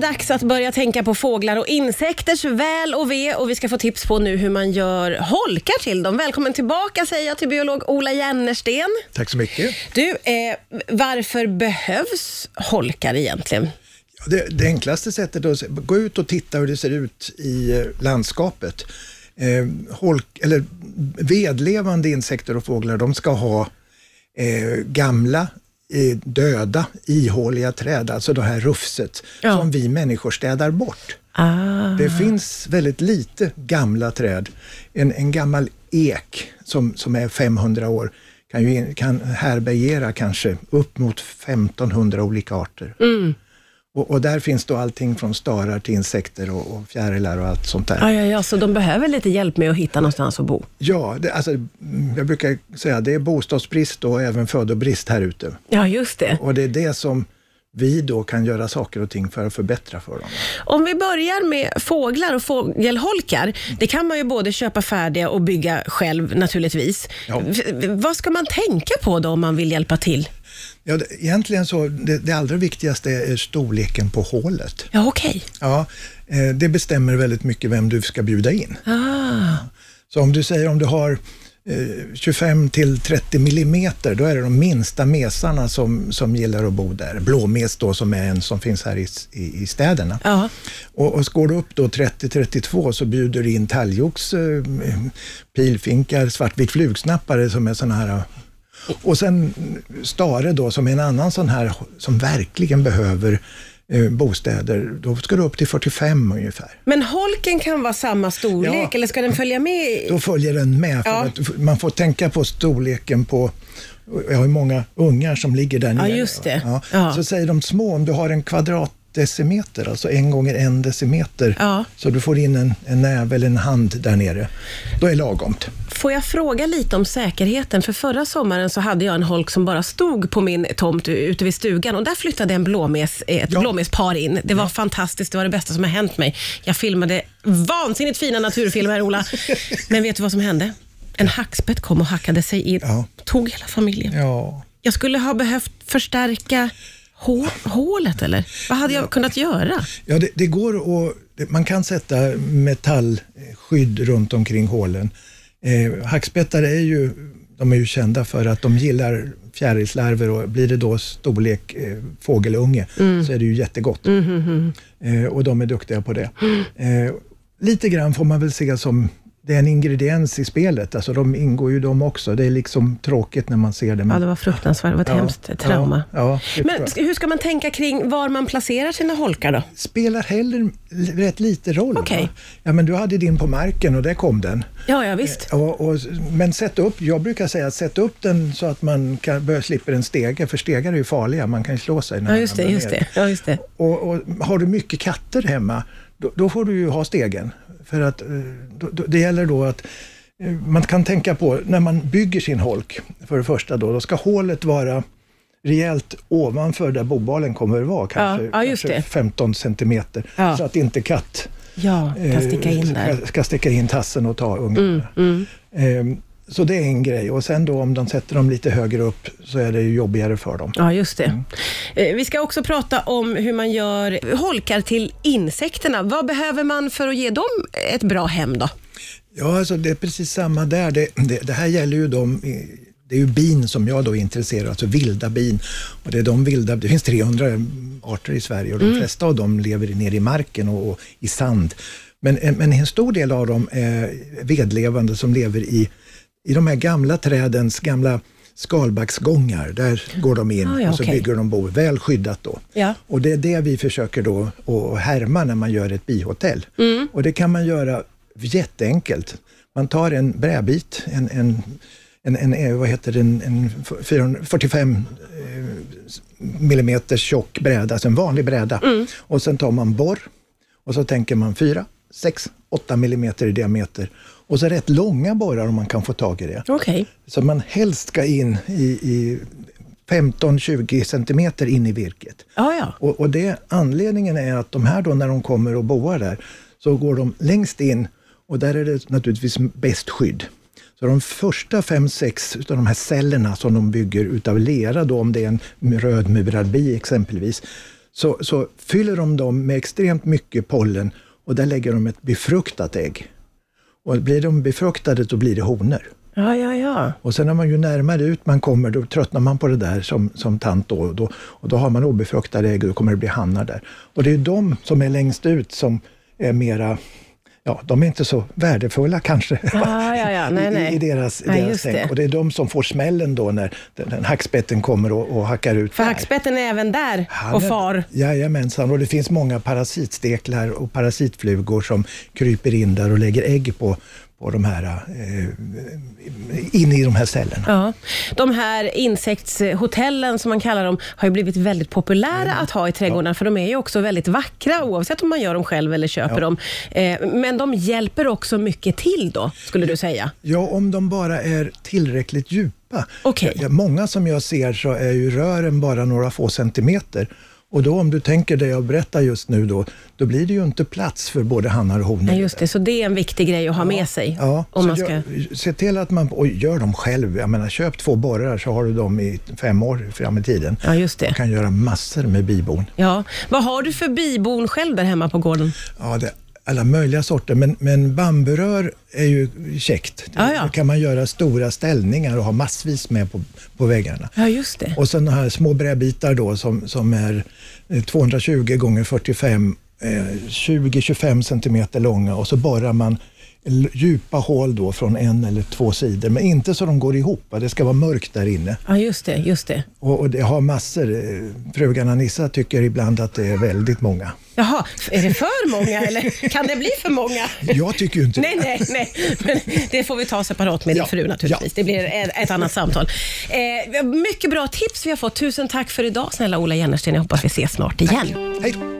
det dags att börja tänka på fåglar och insekters väl och ve och vi ska få tips på nu hur man gör holkar till dem. Välkommen tillbaka säger jag till biolog Ola Jennersten. Tack så mycket. Du, eh, varför behövs holkar egentligen? Det, det enklaste sättet är att gå ut och titta hur det ser ut i eh, landskapet. Eh, holk, eller vedlevande insekter och fåglar, de ska ha eh, gamla döda, ihåliga träd, alltså det här rufset, Ja. som vi människor städar bort. Ah. Det finns väldigt lite gamla träd. En, en gammal ek som, som är 500 år kan, ju, kan härbärgera kanske upp mot 1500 olika arter. Mm. Och, och där finns då allting från starar till insekter och, och fjärilar och allt sånt där. Ja, ja, ja, så de behöver lite hjälp med att hitta någonstans att bo. Ja, det, alltså, mm, jag brukar säga det är bostadsbrist och även födobrist här ute. Ja, just det. Och det är det som vi då kan göra saker och ting för att förbättra för dem. Om vi börjar med fåglar och fågelholkar. Det kan man ju både köpa färdiga och bygga själv naturligtvis. Ja. Vad ska man tänka på då om man vill hjälpa till? Ja, det, egentligen så, det, det allra viktigaste är storleken på hålet. Ja, okej. Ja, eh, det bestämmer väldigt mycket vem du ska bjuda in. Ah. Så om du säger om du har eh, 25 till 30 millimeter, då är det de minsta mesarna som, som gillar att bo där. Blåmes då som är en som finns här i, i, i städerna. Ja. Och, och går du upp då 30-32 så bjuder du in talgox, eh, pilfinkar, svartvit flugsnappare som är sådana här och sen stare då som är en annan sån här som verkligen behöver eh, bostäder. Då ska du upp till 45 ungefär. Men holken kan vara samma storlek Ja. eller ska den följa med? Då följer den med. För Ja. man får tänka på storleken på jag har ju många ungar som ligger där nere. just det. Ja. Ja. Så säger de små, om du har en kvadratdecimeter, alltså en gånger en decimeter, Ja. så du får in en, en näve eller en hand där nere. Då är lagomt. Får jag fråga lite om säkerheten? För förra sommaren så hade jag en holk som bara stod på min tomt ute vid stugan och där flyttade en blåmes, ett Ja. blåmespar in. Det var fantastiskt, det var det bästa som har hänt mig. Jag filmade vansinnigt fina naturfilmer, Ola. Men vet du vad som hände? En hackspett kom och hackade sig in, Ja. tog hela familjen. Ja. Jag skulle ha behövt förstärka hå- hålet, eller? Vad hade jag kunnat göra? Ja, det, det går att, man kan sätta metallskydd runt omkring hålen. Eh, hackspettar är ju, de är ju kända för att de gillar fjärilslarver och blir det då storlek eh, fågelunge så är det ju jättegott. Eh, och de är duktiga på det. Eh, lite grann får man väl se som det är en ingrediens i spelet, alltså de ingår ju de också. Det är liksom tråkigt när man ser det. Ja, det var fruktansvärt. Det var ett hemskt trauma. Ja, ja, Men hur ska man tänka kring var man placerar sina holkar då? spelar heller rätt lite roll. va? Okej. Ja, men du hade din på marken och där kom den. Ja, ja visst. Och, och, men sätt upp, jag brukar säga att sätt upp den så att man kan, slipper en stege, för stegar är ju farliga, man kan ju slå sig. När Ja, just det. Just det. Ja, just det. Och, och har du mycket katter hemma, då, då får du ju ha stegen. För att eh, då, det gäller då att eh, man kan tänka på, när man bygger sin holk, för det första då, då ska hålet vara rejält ovanför där bobalen kommer att vara, kanske, ja, just kanske det. 15 centimeter, Ja. så att inte katt Ja, kan sticka in eh, där. Ska, ska sticka in tassen och ta ungarna. Mm. Eh, så det är en grej. Och sen då om de sätter dem lite högre upp så är det ju jobbigare för dem. Ja, just det. Mm. Eh, Vi ska också prata om hur man gör holkar till insekterna. Vad behöver man för att ge dem ett bra hem då? Ja, alltså det är precis samma där. Det, det, det här gäller ju de det är ju bin som jag då är intresserad av, alltså vilda bin. Och det, är de vilda, det finns 300 arter i Sverige och de flesta av dem lever nere i marken och, och i sand. Men, men en stor del av dem är vedlevande som lever i, i de här gamla trädens gamla skalbacksgångar. Där går de in Ah, ja, och så okej. bygger de bo, väl skyddat då. Ja. Och det är det vi försöker då att härma när man gör ett bihotell. Mm. Och det kan man göra jätteenkelt. Man tar en brädbit, en, en, en, en, eh, vad heter det, en, en 400 45 eh, millimeters tjock bräda, alltså en vanlig bräda. Mm. Och sen tar man borr och så tänker man 4, 6, 8 millimeter i diameter. Och så rätt långa borrar om man kan få tag i det. Okej. Så man helst ska in i, i 15-20 centimeter in i virket. Ja, ja. Och, och det, anledningen är att de här då när de kommer och boar där, så går de längst in och där är det naturligtvis bäst skydd. Så de första fem, sex utav de här cellerna som de bygger utav lera, då, om det är en rödmurad bi exempelvis, så, så fyller de dem med extremt mycket pollen och där lägger de ett befruktat ägg. Och blir de befruktade, då blir det honor. Ja, ja, ja. Och sen när man ju närmare ut man kommer, då tröttnar man på det där som, som tant då, och då. Och då har man obefruktade ägg och då kommer det bli hannar där. Och det är de som är längst ut som är mera Ja, de är inte så värdefulla kanske Ah, ja, ja. Nej, nej. I, i deras, i Nej, deras tänk. det. Och det är de som får smällen då när den, den hackspetten kommer och, och hackar ut För där. hackspetten är även där Han och är- far. Jajamensan, och det finns många parasitsteklar och parasitflugor som kryper in där och lägger ägg på, på de här, eh, in i de här cellerna. Ja. De här insektshotellen som man kallar dem har ju blivit väldigt populära att ha i trädgårdarna för de är ju också väldigt vackra oavsett om man gör dem själv eller köper dem. Eh, men de hjälper också mycket till då, skulle du säga? Ja, om de bara är tillräckligt djupa. Ja, många som jag ser så är ju rören bara några få centimeter. Och då om du tänker det jag berättar just nu då, då blir det ju inte plats för både hannar och honor. Nej, just det. Så det är en viktig grej att ha med sig. Ja, om man ska... gör, se till att man, och gör dem själv. Jag menar, köp två borrar så har du dem i fem år fram i tiden. Ja, just det. Du kan göra massor med bibon. Ja. Vad har du för bibon själv där hemma på gården? Ja, det, alla möjliga sorter, men, men bamburör är ju käckt. Ja, ja. Då kan man göra stora ställningar och ha massvis med på, på väggarna. Ja, just det. Och sen de här små brädbitar då som, som är eh, 220 gånger 45, eh, 20-25 centimeter långa och så borrar man djupa hål då från en eller två sidor, men inte så de går ihop. Det ska vara mörkt där inne. Ja, just det. Just det. Och, och det har massor. eh, Frugan Anissa tycker ibland att det är väldigt många. Jaha, är det för många eller kan det bli för många? Jag tycker ju inte Nej, nej, nej. Men det får vi ta separat med din Ja, fru naturligtvis. Det blir ett, annat samtal. Eh, mycket bra tips vi har fått. Tusen tack för idag snälla Ola Jennersten. Jag hoppas vi ses snart igen. Hej då!